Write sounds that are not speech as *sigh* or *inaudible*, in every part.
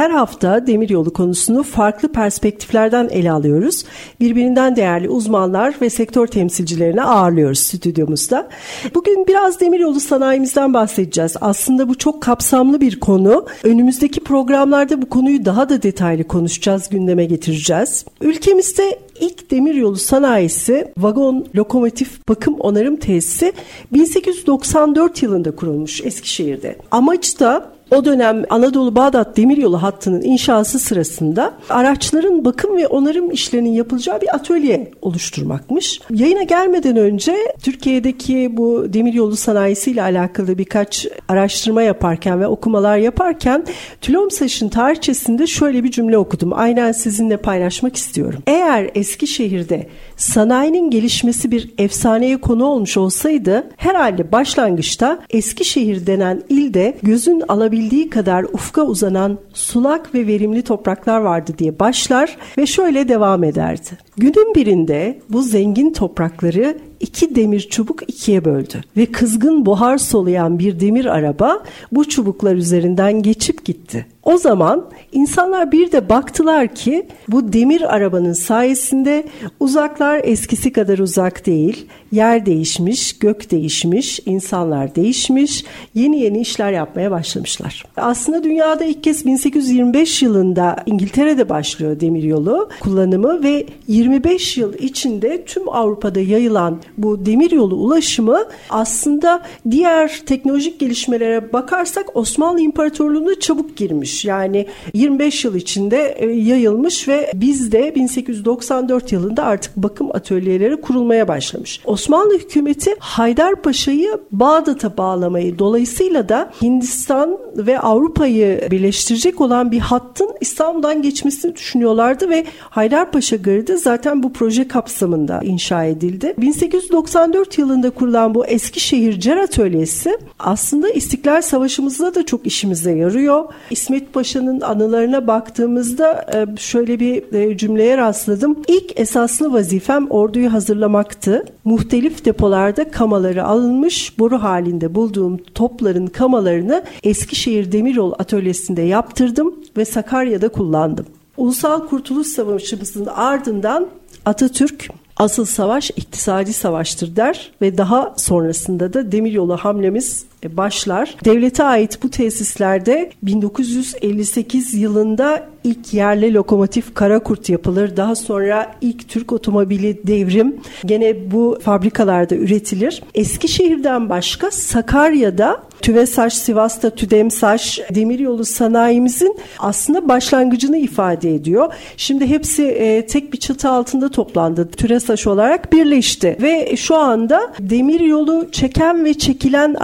Her hafta demiryolu konusunu farklı perspektiflerden ele alıyoruz. Birbirinden değerli uzmanlar ve sektör temsilcilerini ağırlıyoruz stüdyomuzda. Bugün biraz demiryolu sanayimizden bahsedeceğiz. Aslında bu çok kapsamlı bir konu. Önümüzdeki programlarda bu konuyu daha da detaylı konuşacağız, gündeme getireceğiz. Ülkemizde ilk demiryolu sanayisi vagon lokomotif bakım onarım tesisi 1894 yılında kurulmuş Eskişehir'de. Amaç da o dönem Anadolu Bağdat Demiryolu hattının inşası sırasında araçların bakım ve onarım işlerinin yapılacağı bir atölye oluşturmakmış. Yayına gelmeden önce Türkiye'deki bu demiryolu sanayisiyle alakalı birkaç araştırma yaparken ve okumalar yaparken Tülomsaş'ın tarihçesinde şöyle bir cümle okudum. Aynen sizinle paylaşmak istiyorum. Eğer Eskişehir'de sanayinin gelişmesi bir efsaneye konu olmuş olsaydı herhalde başlangıçta Eskişehir denen ilde gözün alabildiği kadar ufka uzanan sulak ve verimli topraklar vardı diye başlar ve şöyle devam ederdi. Günün birinde bu zengin toprakları iki demir çubuk ikiye böldü ve kızgın buhar soluyan bir demir araba bu çubuklar üzerinden geçip gitti. O zaman insanlar bir de baktılar ki bu demir arabanın sayesinde uzaklar eskisi kadar uzak değil. Yer değişmiş, gök değişmiş, insanlar değişmiş, yeni yeni işler yapmaya başlamışlar. Aslında dünyada ilk kez 1825 yılında İngiltere'de başlıyor demiryolu kullanımı ve 25 yıl içinde tüm Avrupa'da yayılan bu demiryolu ulaşımı aslında diğer teknolojik gelişmelere bakarsak Osmanlı İmparatorluğu'na çabuk girmiş. Yani 25 yıl içinde e, yayılmış ve bizde 1894 yılında artık bakım atölyeleri kurulmaya başlamış. Osmanlı hükümeti Haydarpaşa'yı Bağdat'a bağlamayı dolayısıyla da Hindistan ve Avrupa'yı birleştirecek olan bir hattın İstanbul'dan geçmesini düşünüyorlardı ve Haydarpaşa Garı'da zaten bu proje kapsamında inşa edildi. 1894 yılında kurulan bu Eskişehir Cer Atölyesi aslında İstiklal Savaşımızda da çok işimize yarıyor. İsmet Paşa'nın anılarına baktığımızda e, şöyle bir e, cümleye rastladım. İlk esaslı vazifem orduyu hazırlamaktı. Muhtelif depolarda kamaları alınmış, boru halinde bulduğum topların kamalarını Eskişehir Demiryol Atölyesi'nde yaptırdım ve Sakarya'da kullandım. Ulusal Kurtuluş Savaşımızın ardından Atatürk asıl savaş iktisadi savaştır der ve daha sonrasında da demiryolu hamlemiz başlar. Devlete ait bu tesislerde 1958 yılında ilk yerli lokomotif Karakurt yapılır. Daha sonra ilk Türk otomobili Devrim gene bu fabrikalarda üretilir. Eskişehir'den başka Sakarya'da TÜVESAŞ, Sivas'ta TÜDEMSAŞ demiryolu sanayimizin aslında başlangıcını ifade ediyor. Şimdi hepsi e, tek bir çatı altında toplandı. TÜRESAŞ olarak birleşti ve şu anda demiryolu çeken ve çekilen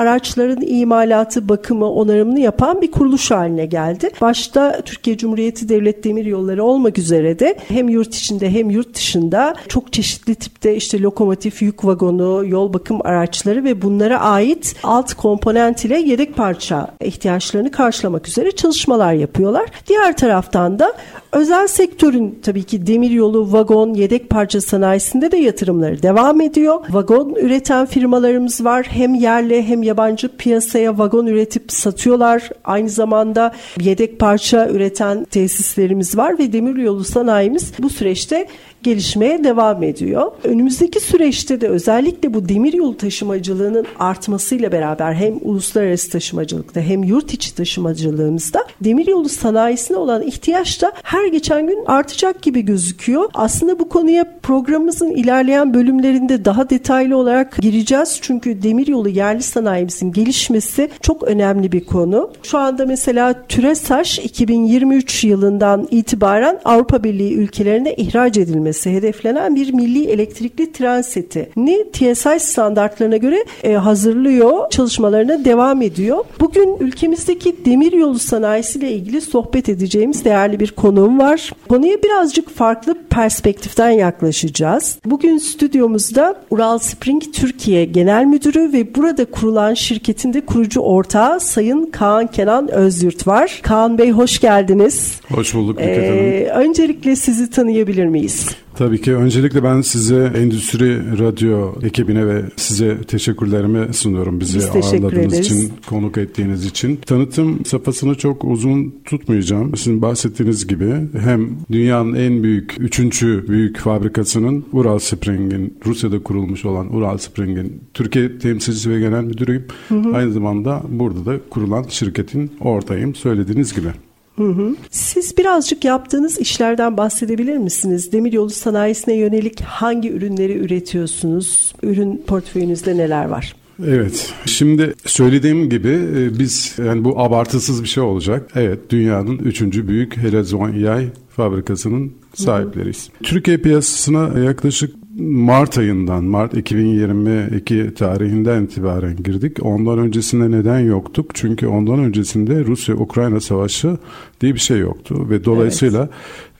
araçların imalatı, bakımı, onarımını yapan bir kuruluş haline geldi. Başta Türkiye Cumhuriyeti Devlet Demir Yolları olmak üzere de hem yurt içinde hem yurt dışında çok çeşitli tipte işte lokomotif, yük vagonu, yol bakım araçları ve bunlara ait alt komponent ile yedek parça ihtiyaçlarını karşılamak üzere çalışmalar yapıyorlar. Diğer taraftan da özel sektörün tabii ki demiryolu, vagon, yedek parça sanayisinde de yatırımları devam ediyor. Vagon üreten firmalarımız var. Hem yerli hem yabancı piyasaya vagon üretip satıyorlar. Aynı zamanda yedek parça üreten tesislerimiz var ve demiryolu sanayimiz bu süreçte gelişmeye devam ediyor. Önümüzdeki süreçte de özellikle bu demiryolu taşımacılığının artmasıyla beraber hem uluslararası taşımacılıkta hem yurt içi taşımacılığımızda demiryolu sanayisine olan ihtiyaç da her geçen gün artacak gibi gözüküyor. Aslında bu konuya programımızın ilerleyen bölümlerinde daha detaylı olarak gireceğiz. Çünkü demiryolu yerli sanayimizin gelişmesi çok önemli bir konu. Şu anda mesela TÜRESAŞ 2023 yılından itibaren Avrupa Birliği ülkelerine ihraç edilmesi hedeflenen bir milli elektrikli tren setini TSI standartlarına göre e, hazırlıyor. Çalışmalarına devam ediyor. Bugün ülkemizdeki demiryolu sanayisiyle ilgili sohbet edeceğimiz değerli bir konuğum var. Konuya birazcık farklı perspektiften yaklaşacağız. Bugün stüdyomuzda Ural Spring Türkiye Genel Müdürü ve burada kurulan şirketin de kurucu ortağı Sayın Kaan Kenan Özyurt var. Kaan Bey hoş geldiniz. Hoş bulduk ee, Öncelikle sizi tanıyabilir miyiz? Tabii ki. Öncelikle ben size Endüstri Radyo ekibine ve size teşekkürlerimi sunuyorum. Bizi Biz ağırladığınız ederiz. için, konuk ettiğiniz için. Tanıtım safhasını çok uzun tutmayacağım. Sizin bahsettiğiniz gibi hem dünyanın en büyük, üçüncü büyük fabrikasının Ural Spring'in, Rusya'da kurulmuş olan Ural Spring'in Türkiye temsilcisi ve genel müdürüyüm. Hı hı. Aynı zamanda burada da kurulan şirketin ortağıyım söylediğiniz gibi. Hı hı. Siz birazcık yaptığınız işlerden bahsedebilir misiniz? Demiryolu sanayisine yönelik hangi ürünleri üretiyorsunuz? Ürün portföyünüzde neler var? Evet. Şimdi söylediğim gibi e, biz yani bu abartısız bir şey olacak. Evet, dünyanın üçüncü büyük helezon yay fabrikasının sahipleriyiz. Hı hı. Türkiye piyasasına yaklaşık Mart ayından, Mart 2022 tarihinden itibaren girdik. Ondan öncesinde neden yoktuk? Çünkü ondan öncesinde Rusya-Ukrayna savaşı diye bir şey yoktu. Ve dolayısıyla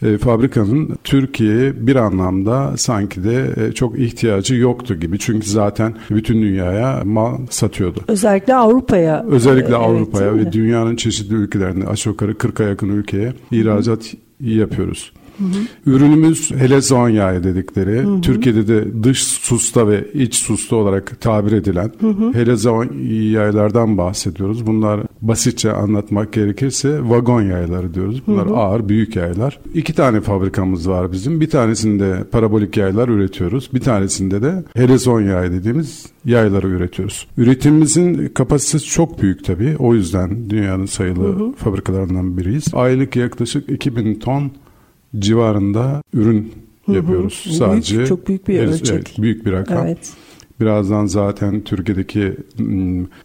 evet. e, fabrikanın Türkiye'ye bir anlamda sanki de e, çok ihtiyacı yoktu gibi. Çünkü zaten bütün dünyaya mal satıyordu. Özellikle Avrupa'ya. Özellikle e, Avrupa'ya evet, ve dünyanın çeşitli ülkelerine aşağı yukarı 40'a yakın ülkeye ihracat Hı. yapıyoruz. Hı hı. Ürünümüz helezon yağı dedikleri, hı hı. Türkiye'de de dış susta ve iç susta olarak tabir edilen hı hı. helezon yaylardan bahsediyoruz. Bunlar basitçe anlatmak gerekirse vagon yayları diyoruz. Bunlar hı hı. ağır, büyük yaylar. İki tane fabrikamız var bizim. Bir tanesinde parabolik yaylar üretiyoruz. Bir tanesinde de helezon yağı dediğimiz yayları üretiyoruz. Üretimimizin kapasitesi çok büyük tabii. O yüzden dünyanın sayılı hı hı. fabrikalarından biriyiz. Aylık yaklaşık 2000 ton civarında ürün yapıyoruz. Hı hı. Sadece büyük, çok büyük bir ölçek. Evet, büyük bir rakam. Evet. Birazdan zaten Türkiye'deki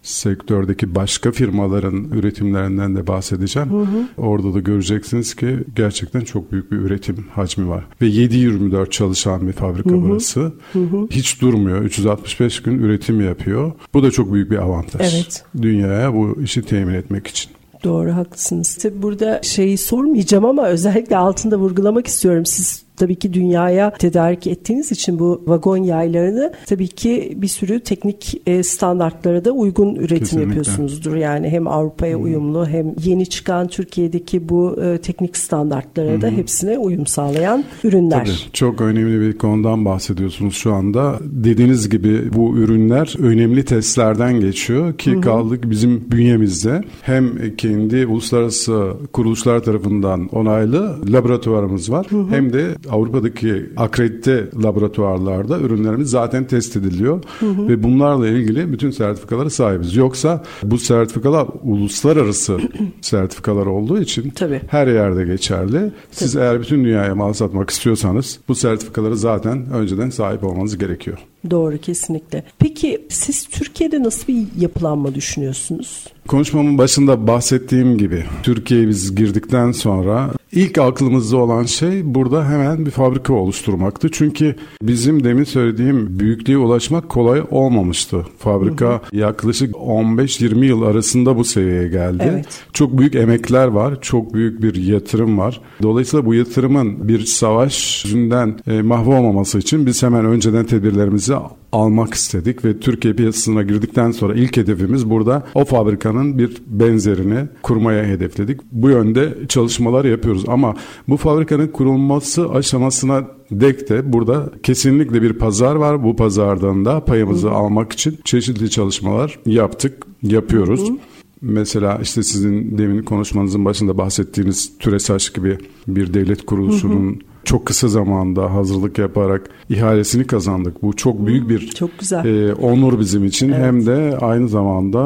sektördeki başka firmaların üretimlerinden de bahsedeceğim. Hı hı. Orada da göreceksiniz ki gerçekten çok büyük bir üretim hacmi var. Ve 7-24 çalışan bir fabrika hı hı. burası. Hı hı. Hiç durmuyor. 365 gün üretim yapıyor. Bu da çok büyük bir avantaj. Evet. Dünyaya bu işi temin etmek için. Doğru haklısınız. Tabii burada şeyi sormayacağım ama özellikle altında vurgulamak istiyorum. Siz tabii ki dünyaya tedarik ettiğiniz için bu vagon yaylarını tabii ki bir sürü teknik e, standartlara da uygun üretim Kesinlikle. yapıyorsunuzdur. Yani hem Avrupa'ya hmm. uyumlu hem yeni çıkan Türkiye'deki bu e, teknik standartlara hmm. da hepsine uyum sağlayan ürünler. Tabii çok önemli bir konudan bahsediyorsunuz şu anda. Dediğiniz gibi bu ürünler önemli testlerden geçiyor ki hmm. kaldık bizim bünyemizde hem kendi uluslararası kuruluşlar tarafından onaylı laboratuvarımız var hmm. hem de Avrupa'daki akredite laboratuvarlarda ürünlerimiz zaten test ediliyor hı hı. ve bunlarla ilgili bütün sertifikalara sahibiz. Yoksa bu sertifikalar uluslararası *clears throat* sertifikalar olduğu için Tabii. her yerde geçerli. Siz Tabii. eğer bütün dünyaya mal satmak istiyorsanız bu sertifikaları zaten önceden sahip olmanız gerekiyor. Doğru kesinlikle. Peki siz Türkiye'de nasıl bir yapılanma düşünüyorsunuz? Konuşmamın başında bahsettiğim gibi Türkiye'ye biz girdikten sonra ilk aklımızda olan şey burada hemen bir fabrika oluşturmaktı. Çünkü bizim demin söylediğim büyüklüğe ulaşmak kolay olmamıştı. Fabrika hı hı. yaklaşık 15-20 yıl arasında bu seviyeye geldi. Evet. Çok büyük emekler var, çok büyük bir yatırım var. Dolayısıyla bu yatırımın bir savaş yüzünden e, mahvolmaması için biz hemen önceden tedbirlerimizi almak istedik ve Türkiye piyasasına girdikten sonra ilk hedefimiz burada o fabrikanın bir benzerini kurmaya hedefledik. Bu yönde çalışmalar yapıyoruz ama bu fabrikanın kurulması aşamasına dek de burada kesinlikle bir pazar var. Bu pazardan da payımızı Hı. almak için çeşitli çalışmalar yaptık, yapıyoruz. Hı. Mesela işte sizin demin konuşmanızın başında bahsettiğiniz TÜRESAŞ gibi bir devlet kuruluşunun hı hı çok kısa zamanda hazırlık yaparak ihalesini kazandık. Bu çok büyük bir çok güzel. E, onur bizim için. Evet. Hem de aynı zamanda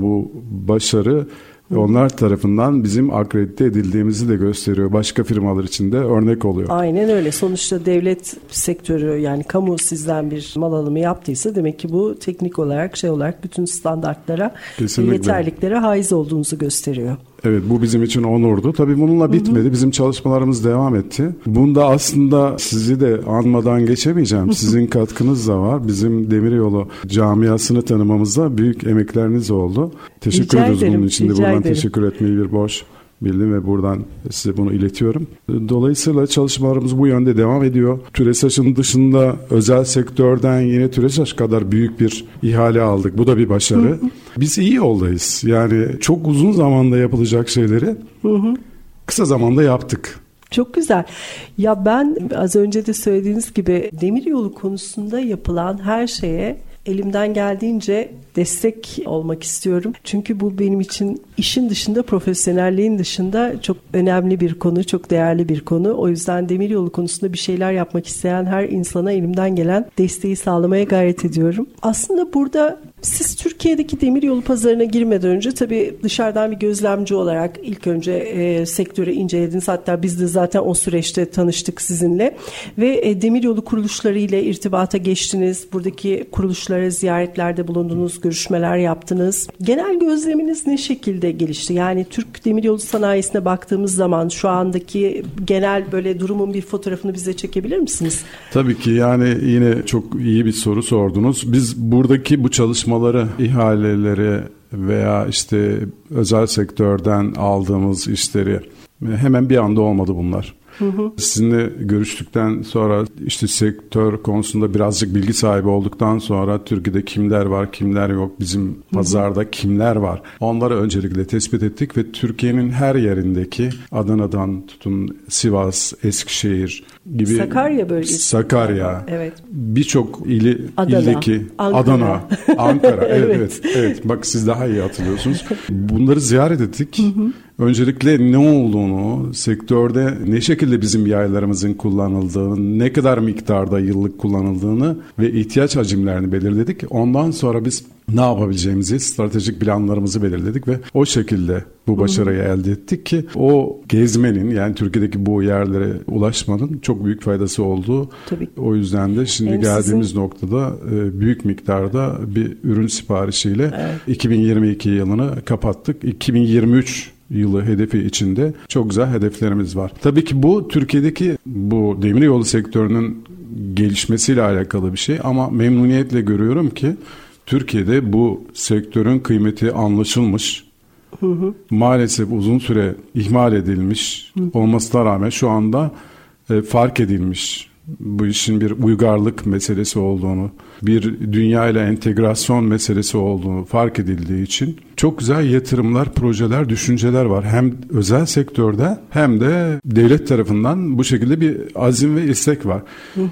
bu başarı Onlar tarafından bizim akredite edildiğimizi de gösteriyor. Başka firmalar için de örnek oluyor. Aynen öyle. Sonuçta devlet sektörü yani kamu sizden bir mal alımı yaptıysa demek ki bu teknik olarak şey olarak bütün standartlara Kesinlikle. yeterliklere haiz olduğunuzu gösteriyor. Evet bu bizim için onurdu. Tabii bununla bitmedi. Hı hı. Bizim çalışmalarımız devam etti. Bunda aslında sizi de anmadan geçemeyeceğim. Sizin katkınız da var. Bizim Demiryolu camiasını tanımamızda büyük emekleriniz oldu. Teşekkür ederiz bunun için de buradan ederim. teşekkür etmeyi bir boş bildim ve buradan size bunu iletiyorum. Dolayısıyla çalışmalarımız bu yönde devam ediyor. TÜRESAŞ'ın dışında özel sektörden yine TÜRESAŞ kadar büyük bir ihale aldık. Bu da bir başarı. Biz iyi yoldayız. Yani çok uzun zamanda yapılacak şeyleri kısa zamanda yaptık. Çok güzel. Ya ben az önce de söylediğiniz gibi demir yolu konusunda yapılan her şeye elimden geldiğince destek olmak istiyorum. Çünkü bu benim için işin dışında profesyonelliğin dışında çok önemli bir konu, çok değerli bir konu. O yüzden demiryolu konusunda bir şeyler yapmak isteyen her insana elimden gelen desteği sağlamaya gayret ediyorum. Aslında burada siz Türkiye'deki demiryolu pazarına girmeden önce tabii dışarıdan bir gözlemci olarak ilk önce e, sektörü incelediniz. Hatta biz de zaten o süreçte tanıştık sizinle ve e, demiryolu kuruluşları ile irtibata geçtiniz. Buradaki kuruluşlara ziyaretlerde bulundunuz, görüşmeler yaptınız. Genel gözleminiz ne şekilde gelişti? Yani Türk demiryolu sanayisine baktığımız zaman şu andaki genel böyle durumun bir fotoğrafını bize çekebilir misiniz? Tabii ki yani yine çok iyi bir soru sordunuz. Biz buradaki bu çalışmaları, ihaleleri veya işte özel sektörden aldığımız işleri hemen bir anda olmadı bunlar. Sizinle görüştükten sonra işte sektör konusunda birazcık bilgi sahibi olduktan sonra Türkiye'de kimler var, kimler yok, bizim pazarda kimler var. Onları öncelikle tespit ettik ve Türkiye'nin her yerindeki Adana'dan tutun Sivas, Eskişehir gibi Sakarya bölgesi. Sakarya. Evet. Birçok ili Adana, ildeki Ankara. Adana, Ankara. *laughs* evet, Evet. evet. Bak siz daha iyi hatırlıyorsunuz. Bunları ziyaret ettik. Öncelikle ne olduğunu, sektörde ne şekilde bizim yaylarımızın kullanıldığını, ne kadar miktarda yıllık kullanıldığını ve ihtiyaç hacimlerini belirledik. Ondan sonra biz ne yapabileceğimizi, stratejik planlarımızı belirledik ve o şekilde bu başarıyı elde ettik ki o gezmenin yani Türkiye'deki bu yerlere ulaşmanın çok büyük faydası oldu. Tabii. O yüzden de şimdi Hem geldiğimiz sizin- noktada e, büyük miktarda bir ürün siparişiyle 2022 yılını kapattık. 2023 yılı hedefi içinde çok güzel hedeflerimiz var. Tabii ki bu Türkiye'deki bu demiryolu sektörünün gelişmesiyle alakalı bir şey ama memnuniyetle görüyorum ki Türkiye'de bu sektörün kıymeti anlaşılmış. Maalesef uzun süre ihmal edilmiş olmasına rağmen şu anda e, fark edilmiş bu işin bir uygarlık meselesi olduğunu, bir dünya ile entegrasyon meselesi olduğunu fark edildiği için çok güzel yatırımlar, projeler, düşünceler var. Hem özel sektörde hem de devlet tarafından bu şekilde bir azim ve istek var.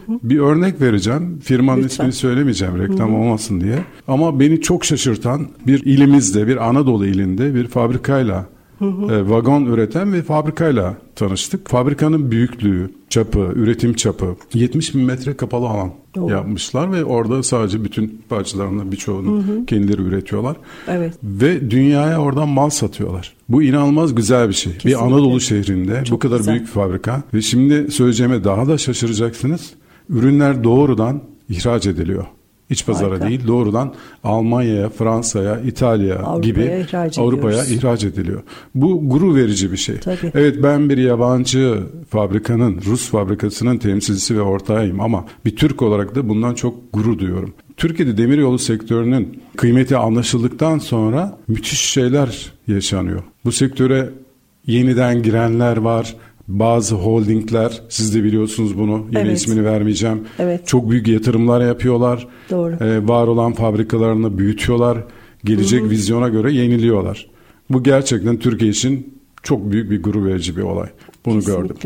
Bir örnek vereceğim. Firmanın Lütfen. ismini söylemeyeceğim reklam olmasın diye. Ama beni çok şaşırtan bir ilimizde, bir Anadolu ilinde bir fabrikayla e, vagon üreten bir fabrikayla tanıştık. Fabrikanın büyüklüğü, çapı, üretim çapı 70 bin metre kapalı alan Oo. yapmışlar ve orada sadece bütün parçalarını birçoğunu kendileri üretiyorlar. Evet. Ve dünyaya oradan mal satıyorlar. Bu inanılmaz güzel bir şey. Kesinlikle. Bir Anadolu şehrinde bu Çok kadar güzel. büyük bir fabrika ve şimdi söyleyeceğime daha da şaşıracaksınız. Ürünler doğrudan ihraç ediliyor. İç pazara Harika. değil doğrudan Almanya'ya, Fransa'ya, İtalya Avrupa'ya gibi ihraç Avrupa'ya ihraç ediliyor. Bu gurur verici bir şey. Tabii. Evet ben bir yabancı fabrikanın, Rus fabrikasının temsilcisi ve ortağıyım ama bir Türk olarak da bundan çok gurur duyuyorum. Türkiye'de demiryolu sektörünün kıymeti anlaşıldıktan sonra müthiş şeyler yaşanıyor. Bu sektöre yeniden girenler var. Bazı holdingler, siz de biliyorsunuz bunu, yine Evet. ismini vermeyeceğim. Evet. Çok büyük yatırımlar yapıyorlar. Doğru. Ee, var olan fabrikalarını büyütüyorlar. Gelecek vizyona göre yeniliyorlar. Bu gerçekten Türkiye için çok büyük bir gurur verici bir olay. Bunu gördüm.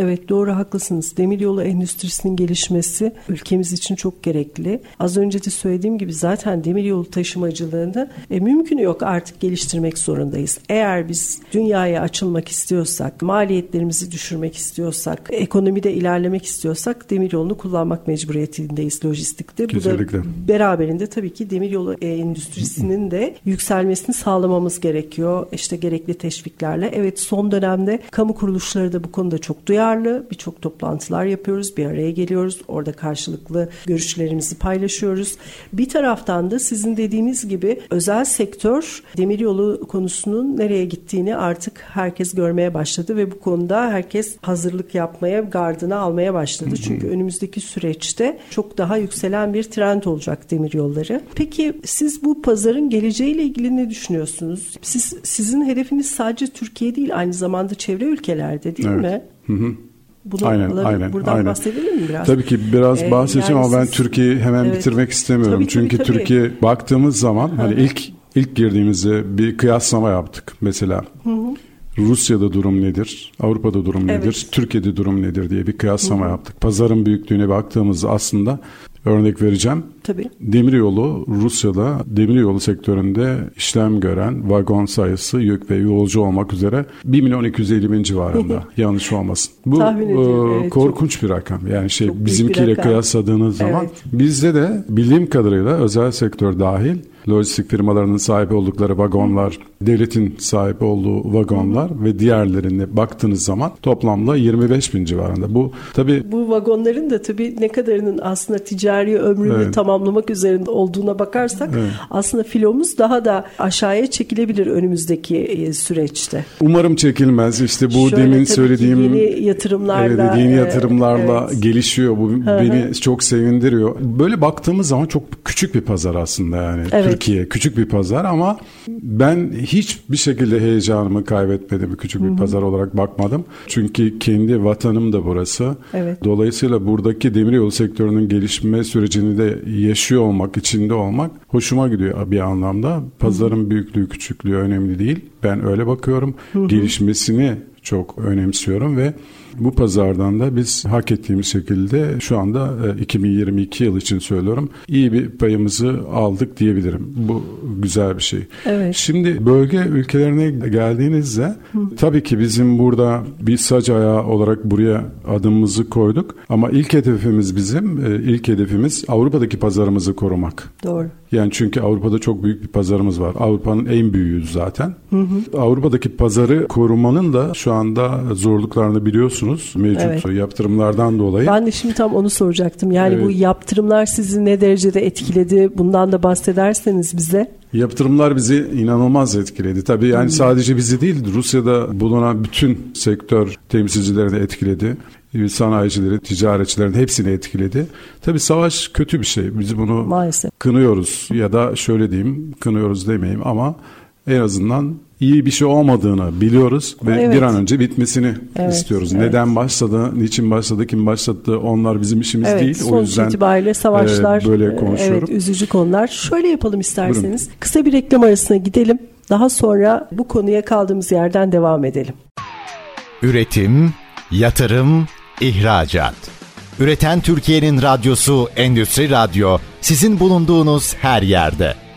Evet doğru haklısınız. Demiryolu endüstrisinin gelişmesi ülkemiz için çok gerekli. Az önce de söylediğim gibi zaten demiryolu taşımacılığını e, mümkün yok artık geliştirmek zorundayız. Eğer biz dünyaya açılmak istiyorsak, maliyetlerimizi düşürmek istiyorsak, ekonomide ilerlemek istiyorsak demiryolunu kullanmak mecburiyetindeyiz lojistikte. Kesinlikle. Bu da beraberinde tabii ki demiryolu e, endüstrisinin de yükselmesini sağlamamız gerekiyor. İşte gerekli teşviklerle. Evet son dönemde kamu kuruluşları da bu konuda çok duyarlı. Birçok toplantılar yapıyoruz, bir araya geliyoruz. Orada karşılıklı görüşlerimizi paylaşıyoruz. Bir taraftan da sizin dediğiniz gibi özel sektör demiryolu konusunun nereye gittiğini artık herkes görmeye başladı ve bu konuda herkes hazırlık yapmaya, gardını almaya başladı. Çünkü önümüzdeki süreçte çok daha yükselen bir trend olacak demiryolları. Peki siz bu pazarın geleceğiyle ilgili ne düşünüyorsunuz? Siz sizin hedefiniz sadece Türkiye değil, aynı zamanda çevre ülkelerde değil Evet. mi? Hı hı. Bunu Aynen, aynen, buradan aynen. bahsedelim mi biraz? Tabii ki biraz Ee, bahsedeceğim yani ama ben siz- Türkiye'yi hemen Evet. bitirmek istemiyorum. Tabii, tabii, Çünkü tabii. Türkiye baktığımız zaman hani ilk ilk girdiğimizde bir kıyaslama yaptık mesela. Rusya'da durum nedir? Avrupa'da durum Evet. nedir? Türkiye'de durum nedir diye bir kıyaslama yaptık. Pazarın büyüklüğüne baktığımızda aslında örnek vereceğim. Tabii. Demiryolu Rusya'da demiryolu sektöründe işlem gören vagon sayısı yük ve yolcu olmak üzere 1 milyon 250 bin civarında *laughs* yanlış olmasın. Bu e, evet, korkunç bir rakam. Yani şey bizimkiyle rakam. kıyasladığınız zaman Evet. bizde de bildiğim kadarıyla özel sektör dahil lojistik firmalarının sahip oldukları vagonlar, devletin sahip olduğu vagonlar ve diğerlerine baktığınız zaman toplamda 25 bin civarında. Bu tabii Bu vagonların da tabii ne kadarının aslında ticari ömrünü Evet. tamamlamak üzerinde olduğuna bakarsak Evet. aslında filomuz daha da aşağıya çekilebilir önümüzdeki e, süreçte. Umarım çekilmez. İşte bu Şöyle demin söylediğim yeni yatırımlarla, evet, yeni e, yatırımlarla evet. gelişiyor. Bu beni çok sevindiriyor. Böyle baktığımız zaman çok küçük bir pazar aslında yani. Evet. Türkiye küçük bir pazar ama ben hiçbir şekilde heyecanımı kaybetmedim. Küçük bir pazar olarak bakmadım. Çünkü kendi vatanım da burası. Evet. Dolayısıyla buradaki demiryolu sektörünün gelişme sürecini de yaşıyor olmak, içinde olmak hoşuma gidiyor bir anlamda. Pazarın büyüklüğü, küçüklüğü önemli değil. Ben öyle bakıyorum. Gelişmesini çok önemsiyorum ve bu pazardan da biz hak ettiğimiz şekilde şu anda e, 2022 yıl için söylüyorum iyi bir payımızı aldık diyebilirim. Bu güzel bir şey. Evet. Şimdi bölge ülkelerine geldiğinizde tabii ki bizim burada bir sac ayağı olarak buraya adımımızı koyduk ama ilk hedefimiz bizim e, ilk hedefimiz Avrupa'daki pazarımızı korumak. Doğru. Yani çünkü Avrupa'da çok büyük bir pazarımız var. Avrupa'nın en büyüğüyüz zaten. Avrupa'daki pazarı korumanın da şu anda zorluklarını biliyorsunuz mevcut Evet. yaptırımlardan dolayı. Ben de şimdi tam onu soracaktım. Yani Evet. bu yaptırımlar sizi ne derecede etkiledi? Bundan da bahsederseniz bize. Yaptırımlar bizi inanılmaz etkiledi. Tabii yani sadece bizi değil Rusya'da bulunan bütün sektör temsilcilerini etkiledi. Sanayicileri, ticaretçilerin hepsini etkiledi. Tabii savaş kötü bir şey. Biz bunu Maalesef. kınıyoruz ya da şöyle diyeyim kınıyoruz demeyeyim ama en azından iyi bir şey olmadığını biliyoruz ve Evet. bir an önce bitmesini Evet, istiyoruz. evet. Neden başladı, niçin başladı, kim başlattı onlar bizim işimiz Evet, değil. sonuç o yüzden itibariyle savaşlar e, böyle e, konuşuyorum. Evet, üzücü konular. Şöyle yapalım isterseniz. Kısa bir reklam arasına gidelim. Daha sonra bu konuya kaldığımız yerden devam edelim. Üretim, yatırım, ihracat. Üreten Türkiye'nin radyosu Endüstri Radyo sizin bulunduğunuz her yerde.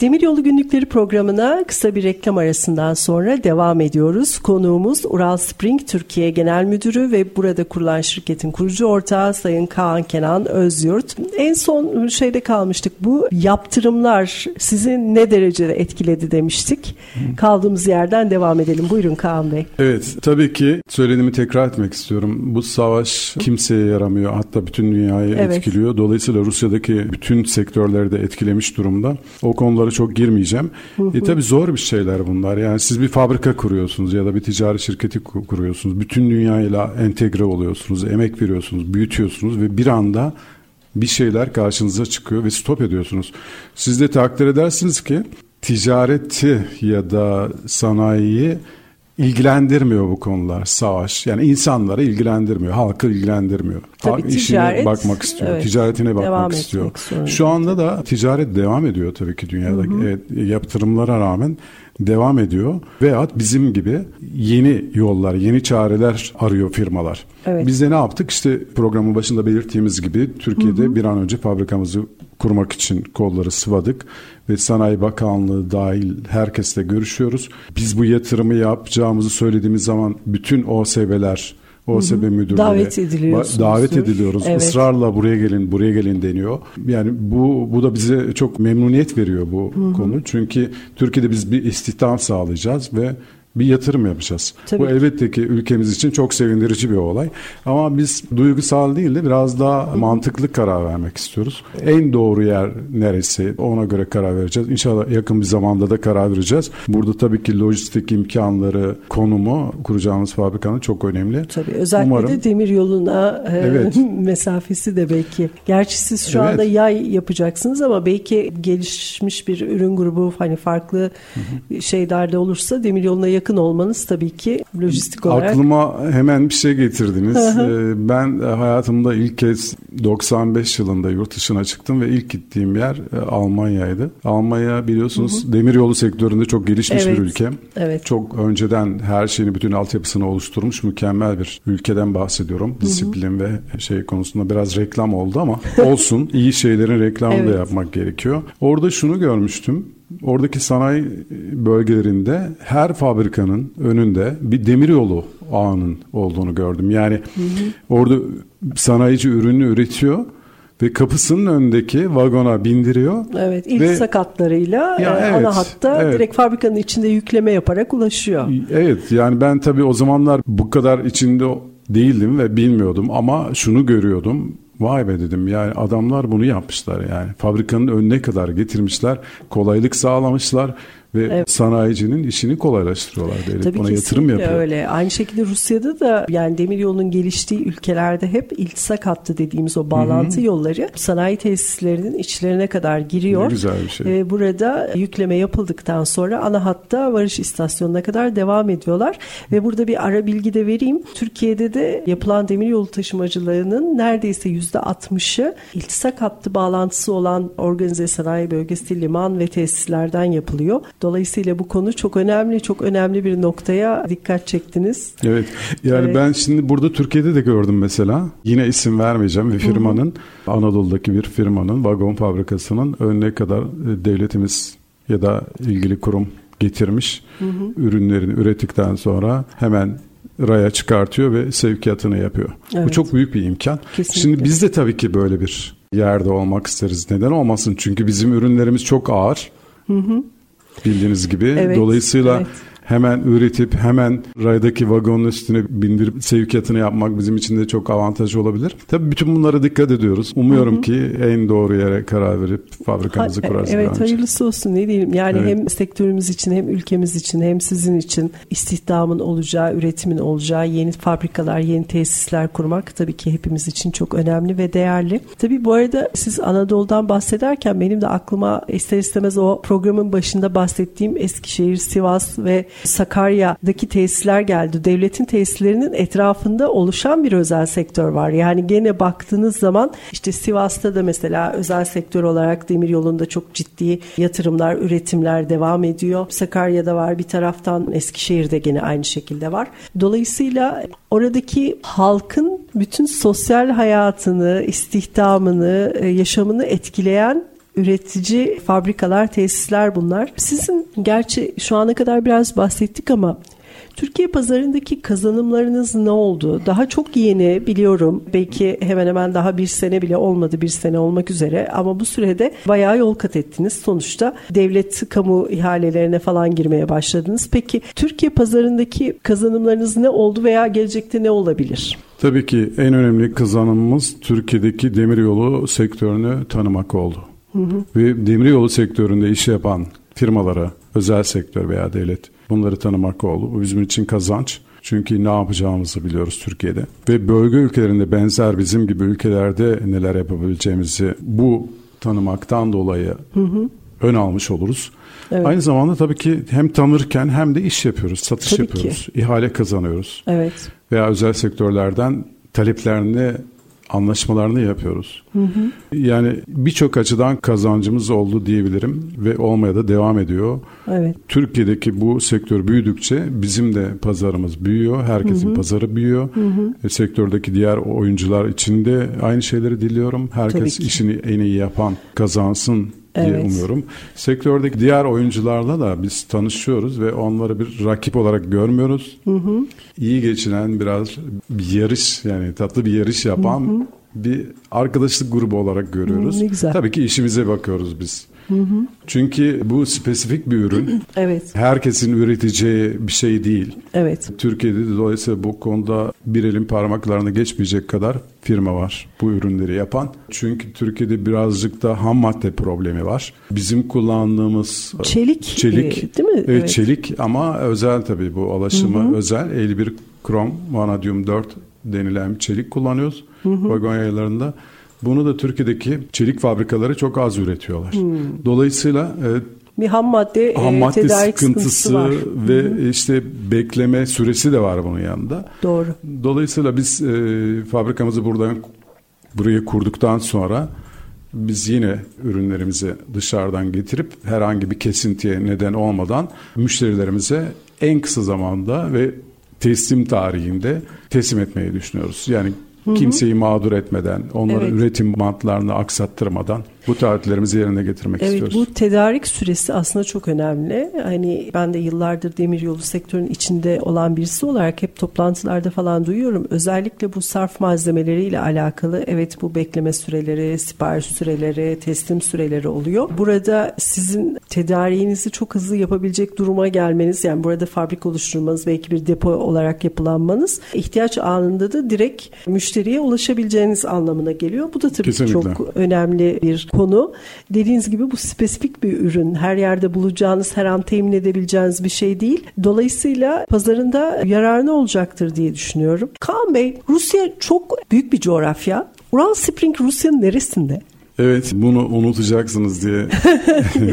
Demiryolu Günlükleri programına kısa bir reklam arasından sonra devam ediyoruz. Konuğumuz Ural Spring Türkiye Genel Müdürü ve burada kurulan şirketin kurucu ortağı Sayın Kaan Kenan Özyurt. En son şeyde kalmıştık. Bu yaptırımlar sizi ne derecede etkiledi demiştik. Kaldığımız yerden devam edelim. Buyurun Kaan Bey. Evet tabii ki söylediğimi tekrar etmek istiyorum. Bu savaş kimseye yaramıyor hatta bütün dünyayı Evet. etkiliyor. Dolayısıyla Rusya'daki bütün sektörleri de etkilemiş durumda. O konulara çok girmeyeceğim. E tabii zor bir şeyler bunlar. Yani siz bir fabrika kuruyorsunuz ya da bir ticari şirketi ku- kuruyorsunuz. Bütün dünyayla entegre oluyorsunuz, emek veriyorsunuz, büyütüyorsunuz ve bir anda bir şeyler karşınıza çıkıyor ve stop ediyorsunuz. Siz de takdir edersiniz ki ticareti ya da sanayiyi ilgilendirmiyor bu konular savaş. Yani insanları ilgilendirmiyor, halkı ilgilendirmiyor. Tabii Halk ticaret, işine bakmak istiyor, evet, ticaretine bakmak devam istiyor. Şu anda da ticaret devam ediyor tabii ki dünyada. Evet, yaptırımlara rağmen devam ediyor. Veyahut bizim gibi yeni yollar, yeni çareler arıyor firmalar. Evet. Biz de ne yaptık? İşte programın başında belirttiğimiz gibi Türkiye'de bir an önce fabrikamızı kurmak için kolları sıvadık ve Sanayi Bakanlığı dahil herkesle görüşüyoruz. Biz bu yatırımı yapacağımızı söylediğimiz zaman bütün OSB'ler OSB müdürleri Davet ediliyorsunuzdur. davet ediliyoruz. Evet. Israrla buraya gelin, buraya gelin deniyor. Yani bu bu da bize çok memnuniyet veriyor bu konu. Çünkü Türkiye'de biz bir istihdam sağlayacağız ve bir yatırım yapacağız. Tabii bu elbette ki ülkemiz için çok sevindirici bir olay. Ama biz duygusal değil de biraz daha mantıklı karar vermek istiyoruz. En doğru yer neresi ona göre karar vereceğiz. İnşallah yakın bir zamanda da karar vereceğiz. Burada tabii ki lojistik imkanları, konumu kuracağımız fabrikanın çok önemli. Tabii özellikle Umarım- de demir yoluna e, Evet. *laughs* mesafesi de belki. Gerçi siz şu Evet. anda yay yapacaksınız ama belki gelişmiş bir ürün grubu hani farklı şeylerde olursa demir yoluna yakın olmanız tabii ki lojistik olarak Aklıma hemen bir şey getirdiniz. Ee, ben hayatımda ilk kez 95 yılında yurt dışına çıktım ve ilk gittiğim yer e, Almanya'ydı. Almanya biliyorsunuz demiryolu sektöründe çok gelişmiş Evet, bir ülke. evet. Çok önceden her şeyini bütün altyapısını oluşturmuş mükemmel bir ülkeden bahsediyorum. Disiplin ve şey konusunda biraz reklam oldu ama *laughs* olsun iyi şeylerin reklamını da Evet. yapmak gerekiyor. Orada şunu görmüştüm. Oradaki sanayi bölgelerinde her fabrikanın önünde bir demiryolu ağının olduğunu gördüm. Yani orada sanayici ürünü üretiyor ve kapısının önündeki vagona bindiriyor. Evet ilk Ve- sakatlarıyla Ya e, evet, ana hatta evet. direkt fabrikanın içinde yükleme yaparak ulaşıyor. Evet yani ben tabii o zamanlar bu kadar içinde değildim ve bilmiyordum ama şunu görüyordum. Vay be dedim yani adamlar bunu yapmışlar yani. Fabrikanın önüne kadar getirmişler kolaylık sağlamışlar ve Evet. sanayicinin işini kolaylaştırıyorlar devlet Tabii buna yatırım yapıyor. öyle. Aynı şekilde Rusya'da da yani demiryolunun geliştiği ülkelerde hep iltisak hattı dediğimiz o bağlantı yolları sanayi tesislerinin içlerine kadar giriyor. Ne güzel bir şey. Ee, burada yükleme yapıldıktan sonra ana hatta varış istasyonuna kadar devam ediyorlar. Ve burada bir ara bilgi de vereyim. Türkiye'de de yapılan demiryolu taşımacılığının neredeyse %60'ı iltisak hattı bağlantısı olan organize sanayi bölgesi, liman ve tesislerden yapılıyor. Dolayısıyla bu konu çok önemli, çok önemli bir noktaya dikkat çektiniz. Evet. Yani Evet. ben şimdi burada Türkiye'de de gördüm mesela. Yine isim vermeyeceğim bir firmanın Anadolu'daki bir firmanın vagon fabrikasının önüne kadar e, devletimiz ya da ilgili kurum getirmiş. Ürünlerini ürettikten sonra hemen raya çıkartıyor ve sevkiyatını yapıyor. Bu Evet. çok büyük bir imkan. Kesinlikle. Şimdi biz de tabii ki böyle bir yerde olmak isteriz. Neden olmasın? Çünkü bizim ürünlerimiz çok ağır. Bildiğiniz gibi. Evet, Dolayısıyla evet. Hemen üretip hemen raydaki vagonun üstüne bindirip sevkiyatını yapmak bizim için de çok avantaj olabilir. Tabii bütün bunlara dikkat ediyoruz. Umuyorum ki en doğru yere karar verip fabrikamızı Ha- an Evet hayırlısı olsun ne diyelim. Yani Evet. hem sektörümüz için hem ülkemiz için hem sizin için istihdamın olacağı, üretimin olacağı yeni fabrikalar, yeni tesisler kurmak tabii ki hepimiz için çok önemli ve değerli. Tabii bu arada siz Anadolu'dan bahsederken benim de aklıma ister istemez o programın başında bahsettiğim Eskişehir, Sivas ve Sakarya'daki tesisler geldi. Devletin tesislerinin etrafında oluşan bir özel sektör var. Yani gene baktığınız zaman işte Sivas'ta da mesela özel sektör olarak demir yolunda çok ciddi yatırımlar, üretimler devam ediyor. Sakarya'da var bir taraftan Eskişehir'de gene aynı şekilde var. Dolayısıyla oradaki halkın bütün sosyal hayatını, istihdamını, e, yaşamını etkileyen üretici fabrikalar, tesisler bunlar. Sizin gerçi şu ana kadar biraz bahsettik ama Türkiye pazarındaki kazanımlarınız ne oldu? Daha çok yeni biliyorum. Belki hemen hemen daha bir sene bile olmadı bir sene olmak üzere. Ama bu sürede bayağı yol kat ettiniz. Sonuçta devlet kamu ihalelerine falan girmeye başladınız. Peki Türkiye pazarındaki kazanımlarınız ne oldu veya gelecekte ne olabilir? Tabii ki en önemli kazanımımız Türkiye'deki demiryolu sektörünü tanımak oldu. Ve demiryolu sektöründe iş yapan firmalara, özel sektör veya devlet bunları tanımak oldu. Bu bizim için kazanç. Çünkü ne yapacağımızı biliyoruz Türkiye'de. Ve bölge ülkelerinde benzer bizim gibi ülkelerde neler yapabileceğimizi bu tanımaktan dolayı ön almış oluruz. Evet. Aynı zamanda tabii ki hem tanırken hem de iş yapıyoruz, satış Tabii yapıyoruz, ihale kazanıyoruz. Evet. Veya özel sektörlerden taleplerini, anlaşmalarını yapıyoruz. Yani birçok açıdan kazancımız oldu diyebilirim ve olmaya da devam ediyor. Evet. Türkiye'deki bu sektör büyüdükçe bizim de pazarımız büyüyor. Herkesin pazarı büyüyor. E, sektördeki diğer oyuncular için de aynı şeyleri diliyorum. Herkes işini en iyi yapan kazansın diye Evet. umuyorum. Sektördeki diğer oyuncularla da biz tanışıyoruz ve onları bir rakip olarak görmüyoruz. İyi geçinen biraz bir yarış yani tatlı bir yarış yapan bir arkadaşlık grubu olarak görüyoruz. Hı, ne güzel. Tabii ki işimize bakıyoruz biz. Çünkü bu spesifik bir ürün. *clears throat* Evet. Herkesin üreteceği bir şey değil. Evet. Türkiye'de de dolayısıyla bu konuda bir elin parmaklarını geçmeyecek kadar firma var bu ürünleri yapan. Çünkü Türkiye'de birazcık da ham madde problemi var. Bizim kullandığımız Çelik, çelik e, değil mi? Evet, Evet. çelik ama özel tabii bu alaşımı özel 51 krom vanadyum 4 denilen bir çelik kullanıyoruz vagon yayalarında. Bunu da Türkiye'deki çelik fabrikaları çok az üretiyorlar. Dolayısıyla e, Bir ham madde, ham e, madde tedarik sıkıntısı var. ve işte bekleme süresi de var bunun yanında. Doğru. Dolayısıyla biz e, fabrikamızı buradan buraya kurduktan sonra biz yine ürünlerimizi dışarıdan getirip herhangi bir kesintiye neden olmadan müşterilerimize en kısa zamanda ve teslim tarihinde teslim etmeyi düşünüyoruz. Yani kimseyi mağdur etmeden, onların Evet. üretim bantlarını aksattırmadan bu taahhütlerimizi yerine getirmek Evet istiyoruz. bu tedarik süresi aslında çok önemli. Hani ben de yıllardır demiryolu sektörünün içinde olan birisi olarak hep toplantılarda falan duyuyorum. Özellikle bu sarf malzemeleriyle alakalı evet bu bekleme süreleri, sipariş süreleri, teslim süreleri oluyor. Burada sizin tedariğinizi çok hızlı yapabilecek duruma gelmeniz yani burada fabrik oluşturmanız belki bir depo olarak yapılanmanız ihtiyaç anında da direkt müşteriye ulaşabileceğiniz anlamına geliyor. Bu da tabii Kesinlikle. çok önemli bir konu. Dediğiniz gibi bu spesifik bir ürün. Her yerde bulacağınız, her an temin edebileceğiniz bir şey değil. Dolayısıyla pazarında yararlı olacaktır diye düşünüyorum. Kaan Bey, Rusya çok büyük bir coğrafya. Ural Spring Rusya'nın neresinde? Evet bunu unutacaksınız diye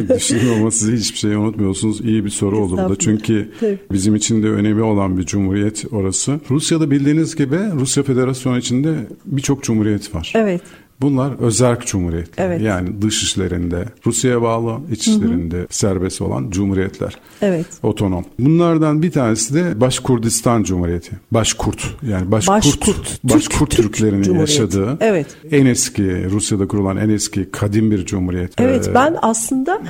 *laughs* düşünüyorum ama siz hiçbir şey unutmuyorsunuz. İyi bir soru oldu bu da. Çünkü Tabii. bizim için de önemi olan bir cumhuriyet orası. Rusya'da bildiğiniz gibi Rusya Federasyonu içinde birçok cumhuriyet var. Evet. Bunlar özerk cumhuriyetler. Evet. Yani dış işlerinde Rusya'ya bağlı, iç işlerinde serbest olan cumhuriyetler. Evet. Otonom. Bunlardan bir tanesi de Başkurdistan Cumhuriyeti. Başkurt yani Başkurt, Başkurt. Başkurt Türk- Türklerinin Türk yaşadığı Evet. en eski Rusya'da kurulan en eski kadim bir cumhuriyet. Evet Ee, ben aslında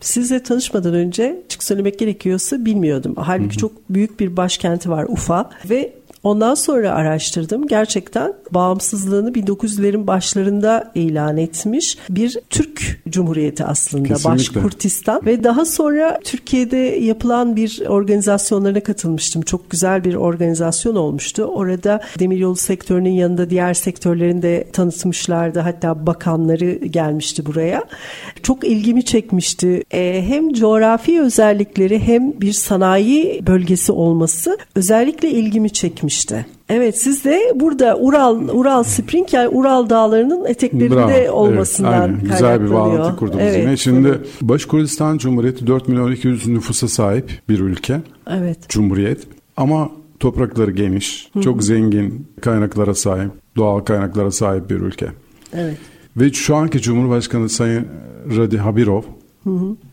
sizle tanışmadan önce açık söylemek gerekiyorsa bilmiyordum. Halbuki çok büyük bir başkenti var Ufa ve ondan sonra araştırdım. Gerçekten bağımsızlığını 1900'lerin başlarında ilan etmiş bir Türk Cumhuriyeti aslında. Kesinlikle. Başkurtistan ve daha sonra Türkiye'de yapılan bir organizasyonlarına katılmıştım. Çok güzel bir organizasyon olmuştu. Orada demiryolu sektörünün yanında diğer sektörlerini de tanıtmışlardı. Hatta bakanları gelmişti buraya. Çok ilgimi çekmişti. Ee, hem coğrafi özellikleri hem bir sanayi bölgesi olması özellikle ilgimi çekmişti. Evet siz de burada Ural Ural Spring yani Ural Dağları'nın eteklerinde Bravo. Evet, olmasından aynen. Güzel bir bağlantı kurdunuz Evet. yine. Şimdi Başkurdistan Cumhuriyeti 4 milyon 200 nüfusa sahip bir ülke. Evet. Cumhuriyet. Ama toprakları geniş, çok zengin kaynaklara sahip, doğal kaynaklara sahip bir ülke. Evet. Ve şu anki Cumhurbaşkanı Sayın Radi Habirov,